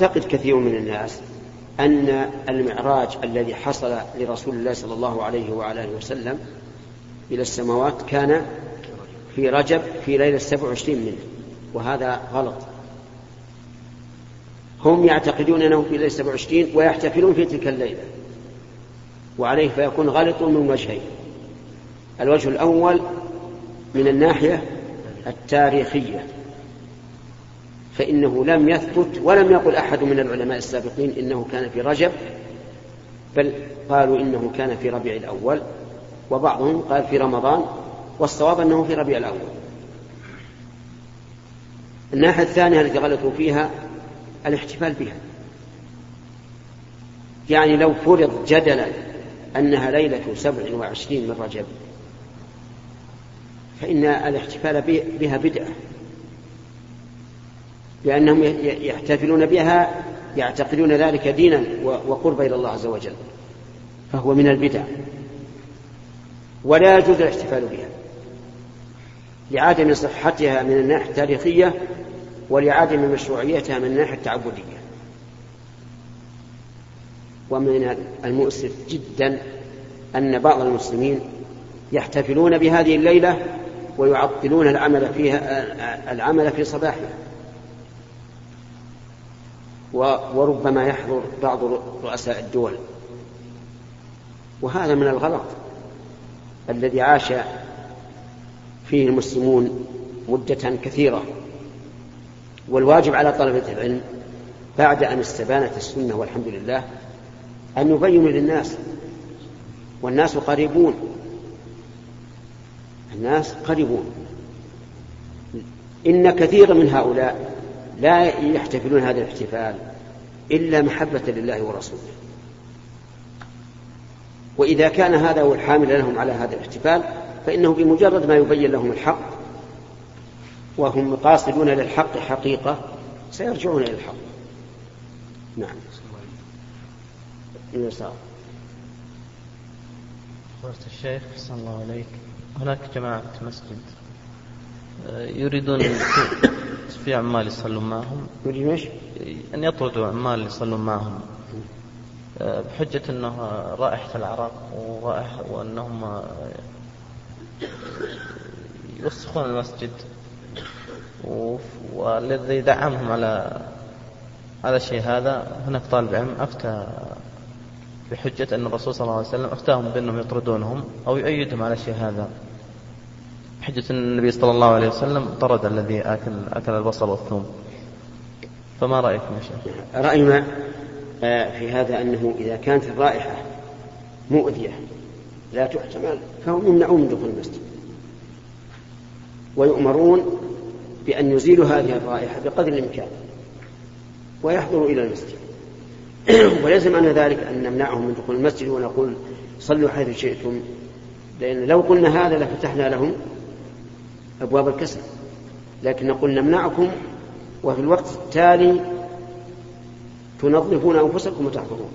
يعتقد كثير من الناس أن المعراج الذي حصل لرسول الله صلى الله عليه وعلى آله وسلم إلى السماوات كان في رجب في ليلة السبع وعشرين منه وهذا غلط. هم يعتقدون أنه في ليلة السبع وعشرين ويحتفلون في تلك الليلة وعليه فيكون غلط من وجهين. الوجه الأول من الناحية التاريخية. فإنه لم يثبت ولم يقل أحد من العلماء السابقين إنه كان في رجب بل قالوا إنه كان في ربيع الأول وبعضهم قال في رمضان والصواب أنه في ربيع الأول. الناحية الثانية التي غلطوا فيها الاحتفال بها. يعني لو فرض جدلا أنها ليلة سبع وعشرين من رجب فإن الاحتفال بها بدعة. لأنهم يحتفلون بها يعتقدون ذلك دينا وقربا إلى الله عز وجل فهو من البدع. ولا يجوز الاحتفال بها لعدم صحتها من الناحية التاريخية ولعدم مشروعيتها من الناحية التعبدية. ومن المؤسف جدا أن بعض المسلمين يحتفلون بهذه الليلة ويعطلون العمل فيها العمل في صباحها. وربما يحضر بعض رؤساء الدول. وهذا من الغلط الذي عاش فيه المسلمون مدة كثيرة. والواجب على طلبة العلم بعد أن استبانت السنة والحمد لله أن يبينوا للناس والناس قريبون. الناس قريبون. إن كثيرا من هؤلاء لا يحتفلون هذا الاحتفال إلا محبة لله ورسوله. وإذا كان هذا هو الحامل لهم على هذا الاحتفال فإنه بمجرد ما يبين لهم الحق وهم قاصدون للحق حقيقة سيرجعون إلى الحق. نعم. اليسار فضيلة الشيخ صلى الله عليك هناك جماعة مسجد آه، يريدون في عمال يصلون معهم. يريدون إيش؟ أن يطردوا عمال يصلون معهم. آه، بحجة أنه رائحة العرق ورائحة وأنهم يوسخون المسجد. والذي دعمهم على هذا الشيء هذا هناك طالب علم أفتى بحجة أن الرسول صلى الله عليه وسلم أفتاهم بأنهم يطردونهم أو يؤيدهم على الشيء هذا. بحجة أن النبي صلى الله عليه وسلم طرد الذي أكل, أكل البصل والثوم. فما رأيكم يا شيخ؟ رأينا آه، في هذا أنه إذا كانت الرائحة مؤذية لا تحتمل فهم يمنعون من دخول المسجد. ويؤمرون بأن يزيلوا هذه الرائحة بقدر الإمكان ويحضروا إلى المسجد. وليس معنى ذلك أن نمنعهم من دخول المسجد ونقول صلوا حيث شئتم لأن لو قلنا هذا لفتحنا لهم أبواب الكسل لكن نقول نمنعكم وفي الوقت التالي تنظفون أنفسكم وتحضرون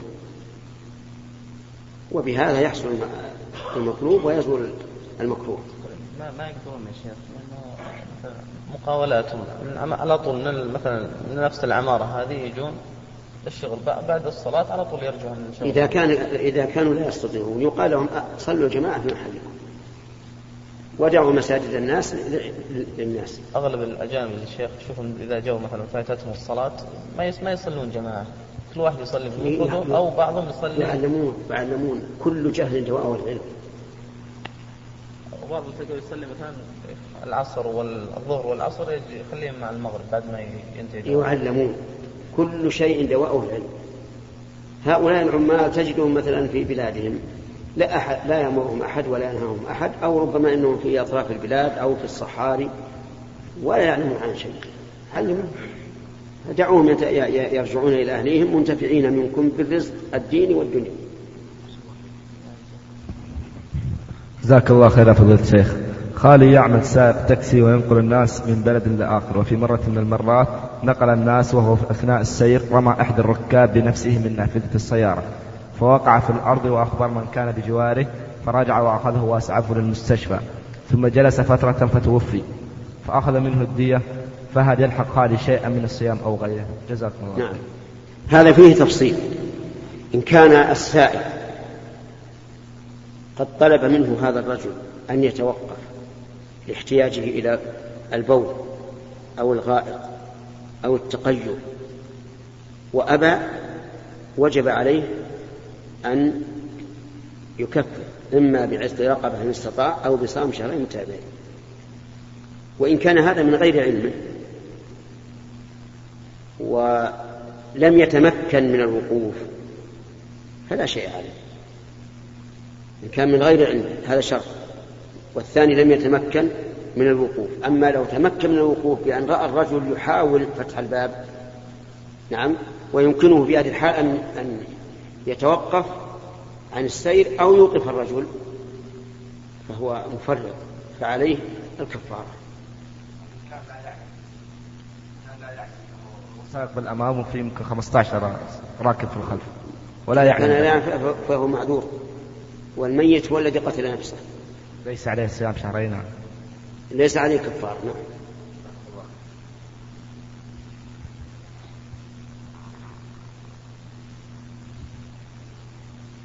وبهذا يحصل المطلوب ويزول المكروه. ما ما يقدرون يا شيخ مقاولاتهم على طول من مثلا من نفس العمارة هذه يجون الشغل بعد الصلاة على طول يرجعون. إذا كان إذا كانوا لا يستطيعون يقال لهم صلوا جماعة في محلكم. ودعوا مساجد الناس للناس. أغلب الأجانب الشيخ شوفهم إذا جو مثلا فاتتهم الصلاة ما ما يصلون جماعة. كل واحد يصلي في إيه أو بعضهم يصلي. يعلمون يعلمون كل جهل دواء العلم وبعض يصلي مثلا العصر والظهر والعصر يخليهم مع المغرب بعد ما ينتهي يعلمون كل شيء دواءه العلم هؤلاء العمال تجدهم مثلا في بلادهم. لا أحد لا يأمرهم أحد ولا ينهاهم أحد أو ربما أنهم في أطراف البلاد أو في الصحاري ولا يعلمون عن شيء. علموا دعوهم يرجعون إلى أهليهم منتفعين منكم بالرزق الديني والدنيا. جزاك الله خير فضيلة الشيخ. خالي يعمل سائق تاكسي وينقل الناس من بلد لآخر وفي مرة من المرات نقل الناس وهو في أثناء السير رمى أحد الركاب بنفسه من نافذة السيارة. فوقع في الأرض وأخبر من كان بجواره فرجع وأخذه وأسعفه للمستشفى. ثم جلس فترة فتوفي. فأخذ منه الدية فهل يلحق خالي شيئا من الصيام أو غيره؟ جزاكم الله نعم. هذا فيه تفصيل. إن كان السائل قد طلب منه هذا الرجل أن يتوقف لاحتياجه إلى البول أو الغائط أو التقيؤ وأبى وجب عليه أن يكفر إما بعتق رقبة إن استطاع أو بصام شهرين متابعين. وإن كان هذا من غير علم ولم يتمكن من الوقوف فلا شيء عليه. إن كان من غير علم هذا شرط. والثاني لم يتمكن من الوقوف. أما لو تمكن من الوقوف بأن رأى الرجل يحاول فتح الباب نعم ويمكنه في هذه الحال أن أن يتوقف عن السير أو يوقف الرجل فهو مفرط فعليه الكفارة. سائق بالأمام وفي يمكن 15 راكب في الخلف ولا يعني لا فهو معذور والميت هو الذي قتل نفسه. ليس عليه صيام شهرين. ليس عليه كفار نعم.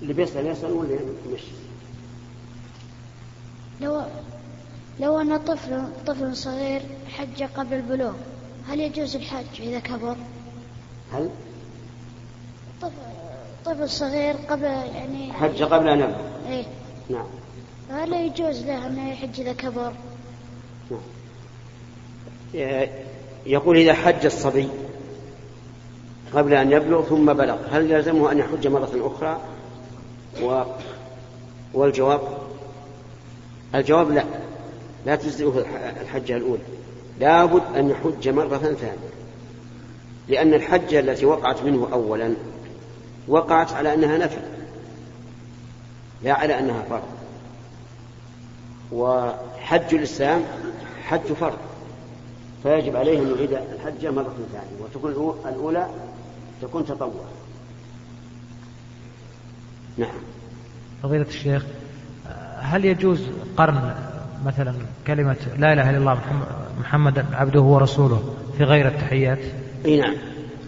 اللي بيسأل يسأل ولا يمشي لو لو أن طفل طفل صغير حج قبل البلوغ هل يجوز الحج إذا كبر؟ هل؟ طفل طفل صغير قبل يعني حج قبل أن يبلغ إيه نعم هل يجوز له أنه يحج إذا كبر؟ نعم يقول إذا حج الصبي قبل أن يبلغ ثم بلغ هل يلزمه أن يحج مرة أخرى و... والجواب؟ الجواب لا. لا تجزئه الحجة الأولى. لابد أن يحج مرة ثانية. لأن الحجة التي وقعت منه أولا وقعت على أنها نفل. لا على أنها فرض. وحج الإسلام حج فرض. فيجب عليه أن يعيد الحجة مرة ثانية. وتكون الأولى تكون تطوع. نعم. فضيلة الشيخ هل يجوز قرن مثلا كلمة لا إله إلا الله محمد عبده ورسوله في غير التحيات؟ إي نعم.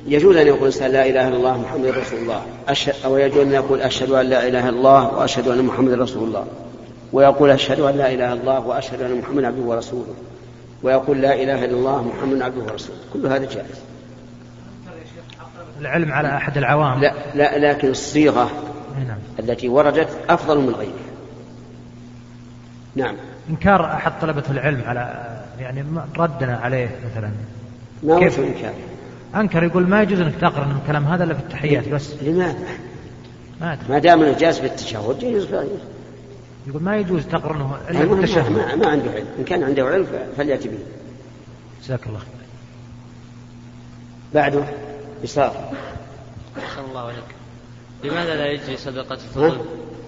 يجوز أن يقول الانسان لا إله إلا الله محمد رسول الله. أشهد أو يجوز أن يقول أشهد أن لا إله إلا الله وأشهد أن محمد رسول الله. ويقول أشهد أن لا إله إلا الله وأشهد أن محمد عبده ورسوله. ويقول لا إله إلا الله محمد عبده ورسوله. كل هذا جائز. العلم على أحد العوام. لا لا لكن الصيغة نعم. التي وردت أفضل من غيرها. نعم. إنكار أحد طلبة العلم على يعني ردنا عليه مثلا. ما كيف؟ إنكار؟ أنكر يقول ما يجوز إنك تقرأ الكلام هذا إلا في التحيات بس. لماذا؟ ما, ما دام انه جاز في التشهد يجوز يقول ما يجوز تقرنه إلا التشهد ما, ما عنده علم. إن كان عنده علم فليأتي به. جزاك الله خير. بعده يسار الله عليك لماذا لا يجزي صدقة الفطر؟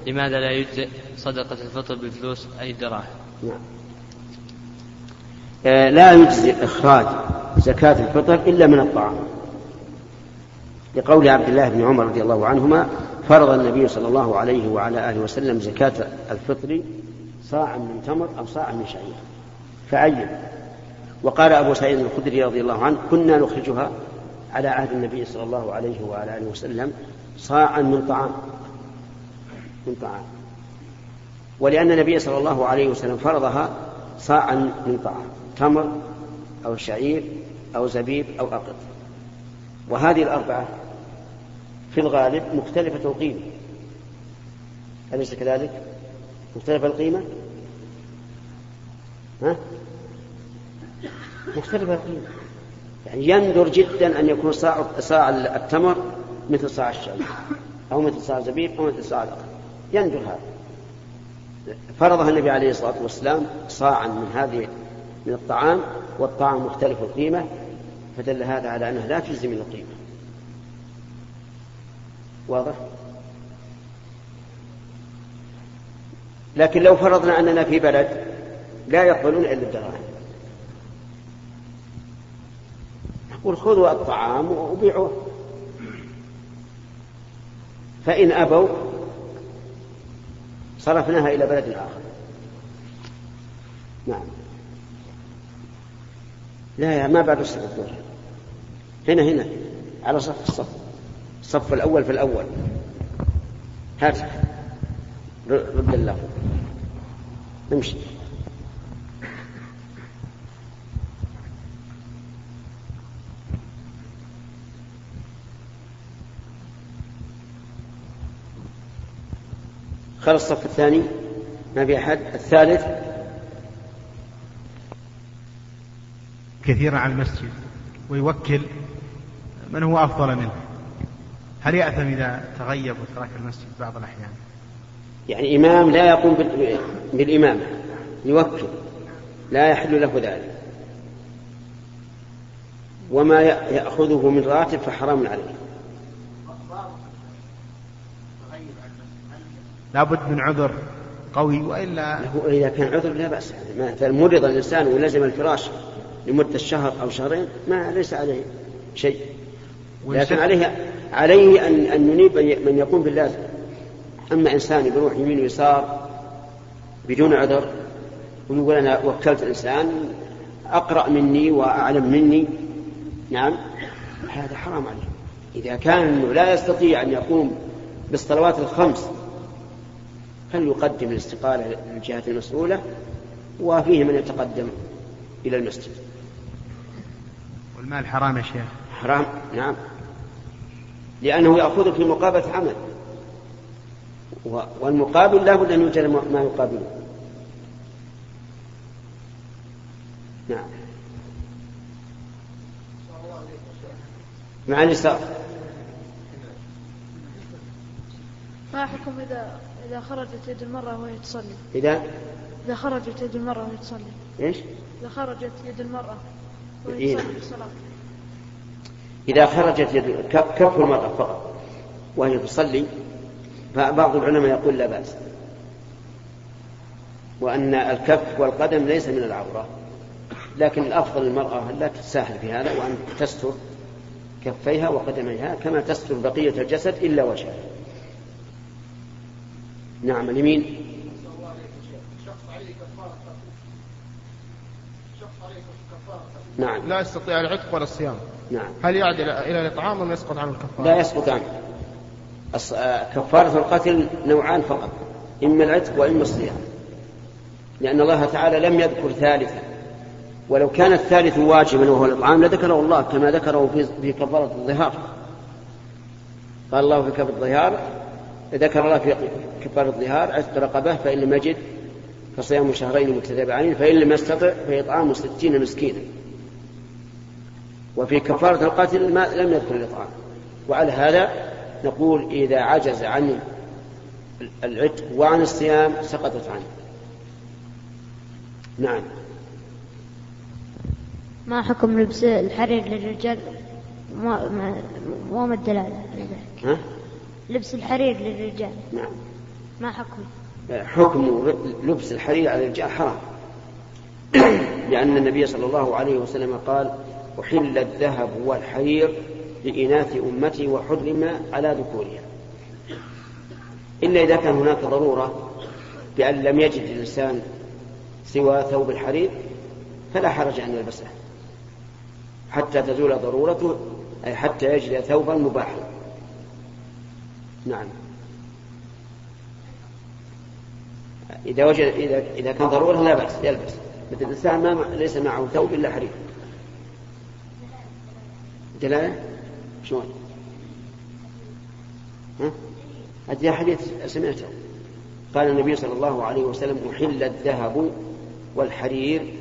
لماذا لا يجزي صدقة الفطر بالفلوس أي دراهم؟ نعم. آه، لا يجزي إخراج زكاة الفطر إلا من الطعام. لقول عبد الله بن عمر رضي الله عنهما فرض النبي صلى الله عليه وعلى آله وسلم زكاة الفطر صاعا من تمر أو صاعا من شعير. فعين وقال أبو سعيد الخدري رضي الله عنه كنا نخرجها على عهد النبي صلى الله عليه وعلى آله وسلم صاعا من طعام من طعام ولأن النبي صلى الله عليه وسلم فرضها صاعا من طعام تمر أو شعير أو زبيب أو أقط وهذه الأربعة في الغالب مختلفة القيمة أليس كذلك؟ مختلفة القيمة؟ ها؟ مختلفة القيمة يعني يندر جدا أن يكون صاع صاع التمر مثل صاع الشعير أو مثل صاع الزبيب أو مثل صاع الأقط يندر هذا. فرضها النبي عليه الصلاة والسلام صاعا من هذه من الطعام والطعام مختلف القيمة فدل هذا على أنها لا تجزي من القيمة. واضح؟ لكن لو فرضنا أننا في بلد لا يقبلون إلا الدراهم. نقول خذوا الطعام وبيعوه. فإن أبوا صرفناها إلى بلد آخر. نعم. لا يا ما بعد الصف الظهر هنا هنا على صف الصف. الصف الأول في الأول. هات رد اللفظ امشي خلص الصف الثاني ما في أحد. الثالث. كثيرا على المسجد ويوكل من هو أفضل منه. هل يأثم إذا تغيب وترك المسجد بعض الأحيان؟ يعني إمام لا يقوم بالإمامة يوكل. لا يحل له ذلك. وما يأخذه من راتب فحرام عليه. لابد من عذر قوي وإلا هو اذا كان عذر لا بأس مثلا مرض الإنسان ولزم الفراش لمدة شهر أو شهرين ما ليس عليه شيء. لكن عليه عليه ان أن ينيب من يقوم باللازم. أما إنسان يروح يمين ويسار بدون عذر ويقول أنا وكلت إنسان أقرأ مني وأعلم مني نعم هذا حرام عليه. إذا كان لا يستطيع أن يقوم بالصلوات الخمس فليقدم الاستقالة للجهة المسؤولة وفيه من يتقدم إلى المسجد. والمال حرام يا شيخ؟ حرام نعم. لأنه يأخذ في مقابلة عمل. والمقابل لا بد أن يوجد ما يقابله. نعم. مع اليسار ما حكم إذا إذا خرجت يد المرأة وهي تصلي. إذا؟ إذا خرجت يد المرأة وهي تصلي. إيش؟ إذا خرجت يد المرأة وهي إيه. تصلي الصلاة. إذا خرجت يد كف المرأة فقط وهي تصلي فبعض العلماء يقول لا بأس. وأن الكف والقدم ليس من العورة. لكن الأفضل للمرأة لا تتساهل في هذا وأن تستر كفيها وقدميها كما تستر بقية الجسد إلا وجهها. نعم اليمين. نعم. لا يستطيع العتق ولا الصيام. نعم. هل يعد إلى الإطعام ولا يسقط عنه الكفارة؟ لا يسقط عنه. آه، كفارة القتل نوعان فقط إما العتق وإما الصيام. لأن الله تعالى لم يذكر ثالثا. ولو كان الثالث واجبا وهو الإطعام لذكره الله كما ذكره في في كفارة الظهار. قال الله في كفارة الظهار ذكر الله في كفارة الظهار عتق رقبة فإن لم يجد فصيام شهرين متتابعين فإن لم يستطع فإطعام ستين مسكينا. وفي كفارة القتل ما لم يذكر الإطعام. وعلى هذا نقول إذا عجز عن العتق وعن الصيام سقطت عنه. نعم. ما حكم لبس الحرير للرجال؟ ما ما وما الدلالة؟ على ذلك؟ لبس الحرير للرجال. نعم. ما حكم؟ حكم لبس الحرير على الرجال حرام. لأن النبي صلى الله عليه وسلم قال أحل الذهب والحرير لإناث أمتي وحرم على ذكورها. إلا إذا كان هناك ضرورة بأن لم يجد الإنسان سوى ثوب الحرير فلا حرج أن يلبسه. حتى تزول ضرورته أي حتى يجد ثوبا مباحا. نعم. إذا وجد إذا إذا كان ضرورة لا بأس يلبس مثل الإنسان ما ليس معه ثوب إلا حرير. دلالة؟ شلون؟ ها؟ هذه حديث سمعته قال النبي صلى الله عليه وسلم أحل الذهب والحرير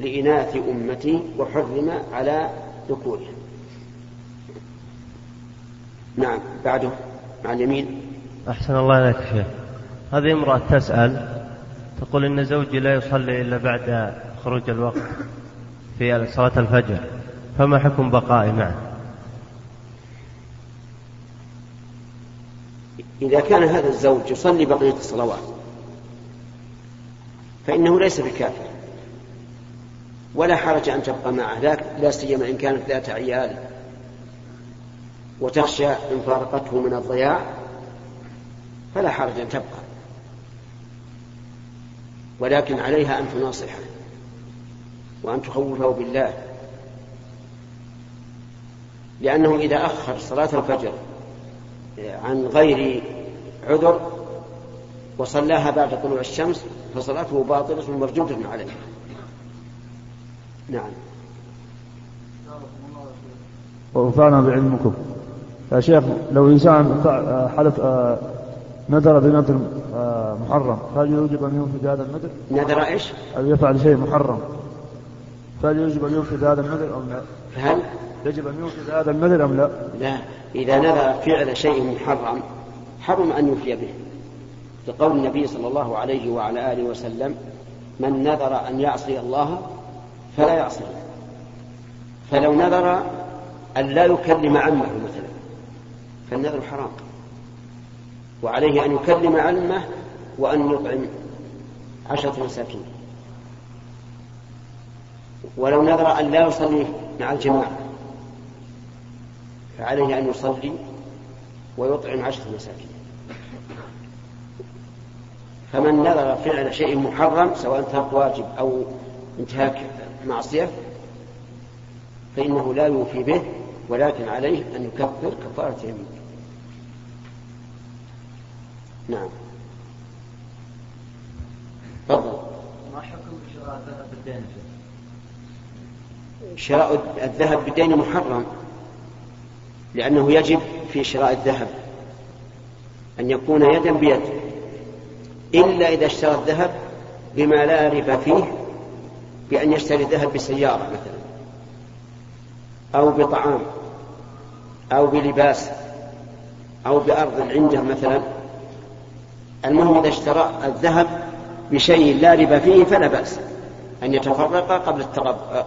لإناث أمتي وحرم على ذكورها. نعم بعده. مع اليمين. أحسن الله إليك شيخ. هذه امرأة تسأل تقول إن زوجي لا يصلي إلا بعد خروج الوقت في صلاة الفجر فما حكم بقائي معه؟ إذا كان هذا الزوج يصلي بقية الصلوات فإنه ليس بكافر. ولا حرج أن تبقى معه لا, لا سيما إن كانت ذات عيال. وتخشى إن فارقته من الضياع فلا حرج أن تبقى. ولكن عليها أن تناصحه وأن تخوفه بالله. لأنه إذا أخر صلاة الفجر عن غير عذر وصلاها بعد طلوع الشمس فصلاته باطلة مردودة عليه. نعم. وانفعنا بعلمكم. يا شيخ لو إنسان حلف آه، نذر بنذر آه، محرم فهل يوجب أن ينفذ هذا النذر؟ نذر إيش؟ أو يفعل شيء محرم فهل يجب أن ينفذ هذا النذر أم لا؟ هل؟ يجب أن ينفذ هذا النذر أم لا؟ لا إذا نذر فعل شيء محرم حرم أن يوفي به لقول النبي صلى الله عليه وعلى آله وسلم من نذر أن يعصي الله فلا يعصي فلو نذر أن لا يكلم عمه مثلا فالنذر حرام. وعليه أن يكلم عمه وأن يطعم عشرة مساكين. ولو نذر أن لا يصلي مع الجماعة فعليه أن يصلي ويطعم عشرة مساكين. فمن نذر فعل شيء محرم سواء ترك واجب أو انتهاك معصية فإنه لا يوفي به ولكن عليه أن يكفر كفارة يمين نعم. تفضل. ما حكم شراء الذهب بالدين؟ شراء الذهب بالدين محرم لأنه يجب في شراء الذهب أن يكون يدا بيد إلا إذا اشترى الذهب بما لا ربا فيه بأن يشتري الذهب بسيارة مثلا أو بطعام أو بلباس أو بأرض عنده مثلا. المهم إذا اشترى الذهب بشيء لا ربا فيه فلا بأس أن يتفرق قبل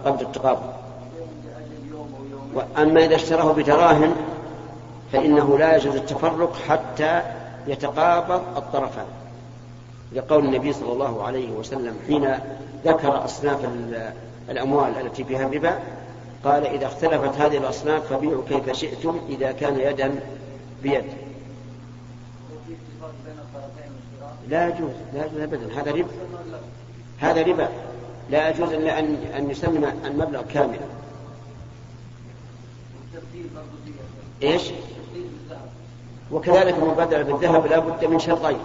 قبل التقابل وأما إذا اشتراه بدراهم فإنه لا يجوز التفرق حتى يتقابض الطرفان. لقول النبي صلى الله عليه وسلم حين ذكر أصناف الأموال التي فيها الربا قال إذا اختلفت هذه الأصناف فبيعوا كيف شئتم إذا كان يدا بيد. لا يجوز لا يجوز أبدا. هذا ربا. هذا ربا. لا يجوز إلا أن أن يسلم المبلغ كاملا. إيش؟ وكذلك المبادرة بالذهب لا بد من شرطين.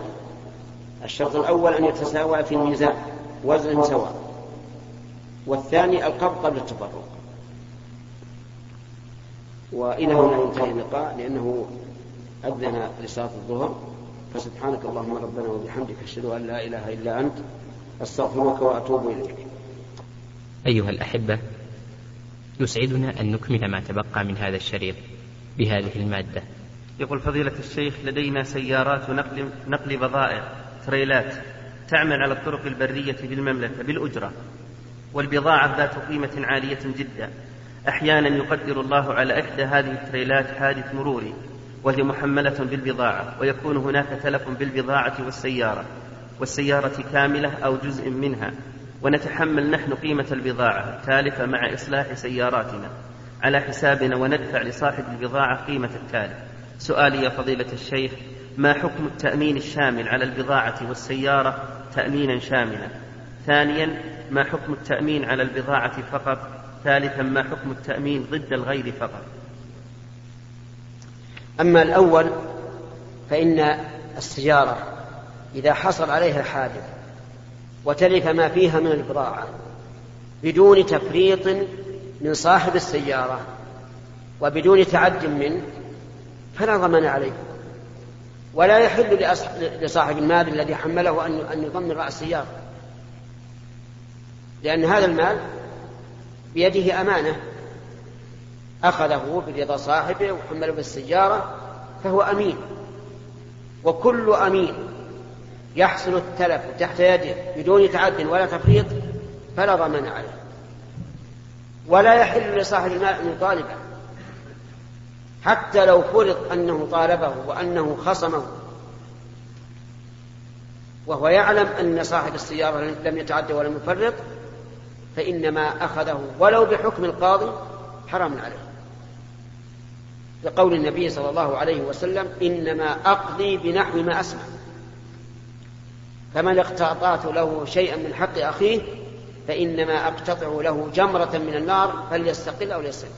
الشرط الأول أن يتساوى في الميزان وزن سواء. والثاني القبض قبل التفرق وإلى هنا ينتهي اللقاء لأنه أذن لصلاة الظهر. فسبحانك اللهم ربنا وبحمدك أشهد أن لا إله إلا أنت أستغفرك وأتوب إليك. أيها الأحبة يسعدنا أن نكمل ما تبقى من هذا الشريط بهذه المادة. يقول فضيلة الشيخ لدينا سيارات نقل, نقل بضائع تريلات تعمل على الطرق البرية بالمملكة بالأجرة والبضاعة ذات قيمة عالية جدا. أحيانا يقدر الله على إحدى هذه التريلات حادث مروري. وهي محملة بالبضاعة ويكون هناك تلف بالبضاعة والسيارة والسيارة كاملة أو جزء منها ونتحمل نحن قيمة البضاعة التالفة مع إصلاح سياراتنا. على حسابنا وندفع لصاحب البضاعة قيمة التالف. سؤالي يا فضيلة الشيخ ما حكم التأمين الشامل على البضاعة والسيارة تأمينا شاملا؟ ثانيا ما حكم التأمين على البضاعة فقط؟ ثالثا ما حكم التأمين ضد الغير فقط؟ أما الأول فإن السيارة إذا حصل عليها حادث وتلف ما فيها من البضاعة بدون تفريط من صاحب السيارة وبدون تعد منه فلا ضمان عليه. ولا يحل لصاحب المال الذي حمله أن يضمن رأس السيارة. لأن هذا المال بيده أمانة. أخذه برضا صاحبه وحمله بالسيارة فهو أمين. وكل أمين يحصل التلف تحت يده بدون تعد ولا تفريط فلا ضمان عليه. ولا يحل لصاحب المال أن يطالبه. حتى لو فرض أنه طالبه وأنه خصمه. وهو يعلم أن صاحب السيارة لم يتعدى ولم يفرط فإنما أخذه ولو بحكم القاضي حرام عليه. لقول النبي صلى الله عليه وسلم إنما أقضي بنحو ما أسمع. فمن اقتطعت له شيئا من حق أخيه فإنما أقتطع له جمرة من النار فليستقل أو ليستقل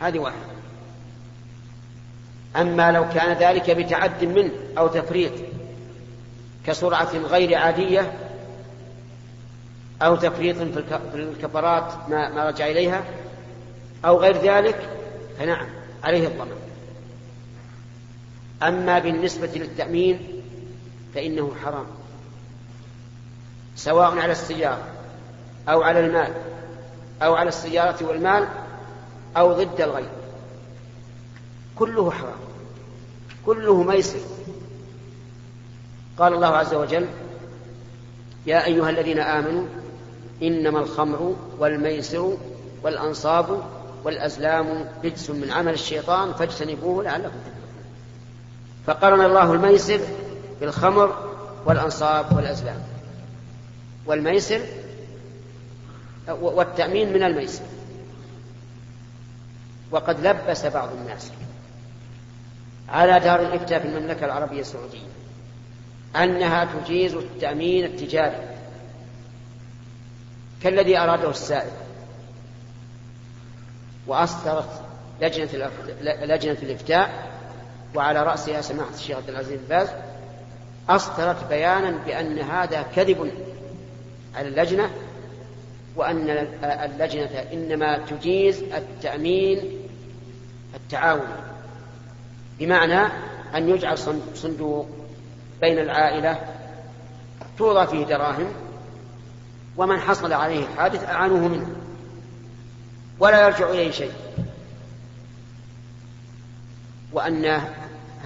هذه واحدة. أما لو كان ذلك بتعد منه أو تفريط كسرعة غير عادية أو تفريط في الكفرات ما, رجع إليها أو غير ذلك فنعم عليه الضمان. أما بالنسبة للتأمين فإنه حرام سواء على السيارة أو على المال أو على السيارة والمال أو ضد الغير. كله حرام كله ميسر. قال الله عز وجل يا أيها الذين آمنوا إنما الخمر والميسر والأنصاب والأزلام رجس من عمل الشيطان فاجتنبوه لعلكم تفلحون. فقرن الله الميسر بالخمر والأنصاب والأزلام. والميسر والتأمين من الميسر. وقد لبس بعض الناس على دار الإفتاء في المملكة العربية السعودية أنها تجيز التأمين التجاري كالذي أراده السائل. وأصدرت لجنة لجنة الإفتاء وعلى رأسها سماحة الشيخ عبد العزيز باز أصدرت بيانا بأن هذا كذب على اللجنة وأن اللجنة إنما تجيز التأمين التعاوني بمعنى أن يجعل صندوق بين العائلة توضع فيه دراهم ومن حصل عليه حادث أعانوه منه. ولا يرجع إليه شيء. وأن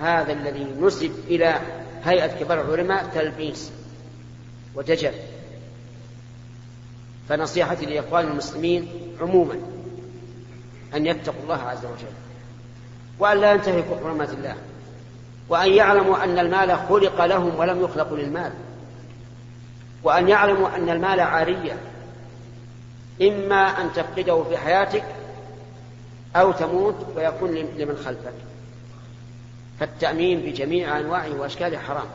هذا الذي نسب إلى هيئة كبار العلماء تلبيس ودجل فنصيحتي لإخوان المسلمين عموما أن يتقوا الله عز وجل وأن لا ينتهكوا حرمات الله وأن يعلموا أن المال خلق لهم ولم يخلقوا للمال وأن يعلموا أن المال عارية إما أن تفقده في حياتك أو تموت ويكون لمن خلفك. فالتأمين بجميع أنواعه وأشكاله حرام.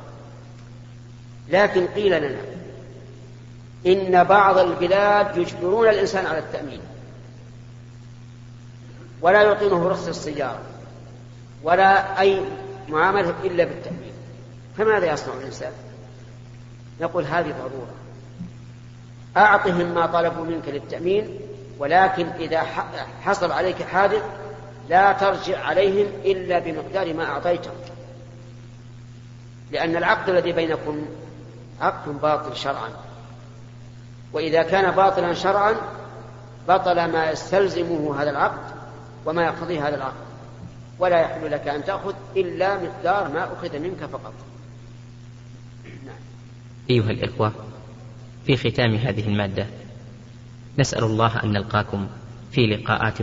لكن قيل لنا إن بعض البلاد يجبرون الإنسان على التأمين. ولا يعطونه رخصة السيارة. ولا أي معاملة إلا بالتأمين. فماذا يصنع الإنسان؟ نقول هذه ضرورة. أعطهم ما طلبوا منك للتأمين ولكن إذا حصل عليك حادث لا ترجع عليهم إلا بمقدار ما أعطيته لأن العقد الذي بينكم عقد باطل شرعا. وإذا كان باطلا شرعا بطل ما يستلزمه هذا العقد وما يقتضيه هذا العقد. ولا يحل لك أن تأخذ إلا مقدار ما أخذ منك فقط. نعم. أيها الإخوة في ختام هذه المادة. نسأل الله أن نلقاكم في لقاءات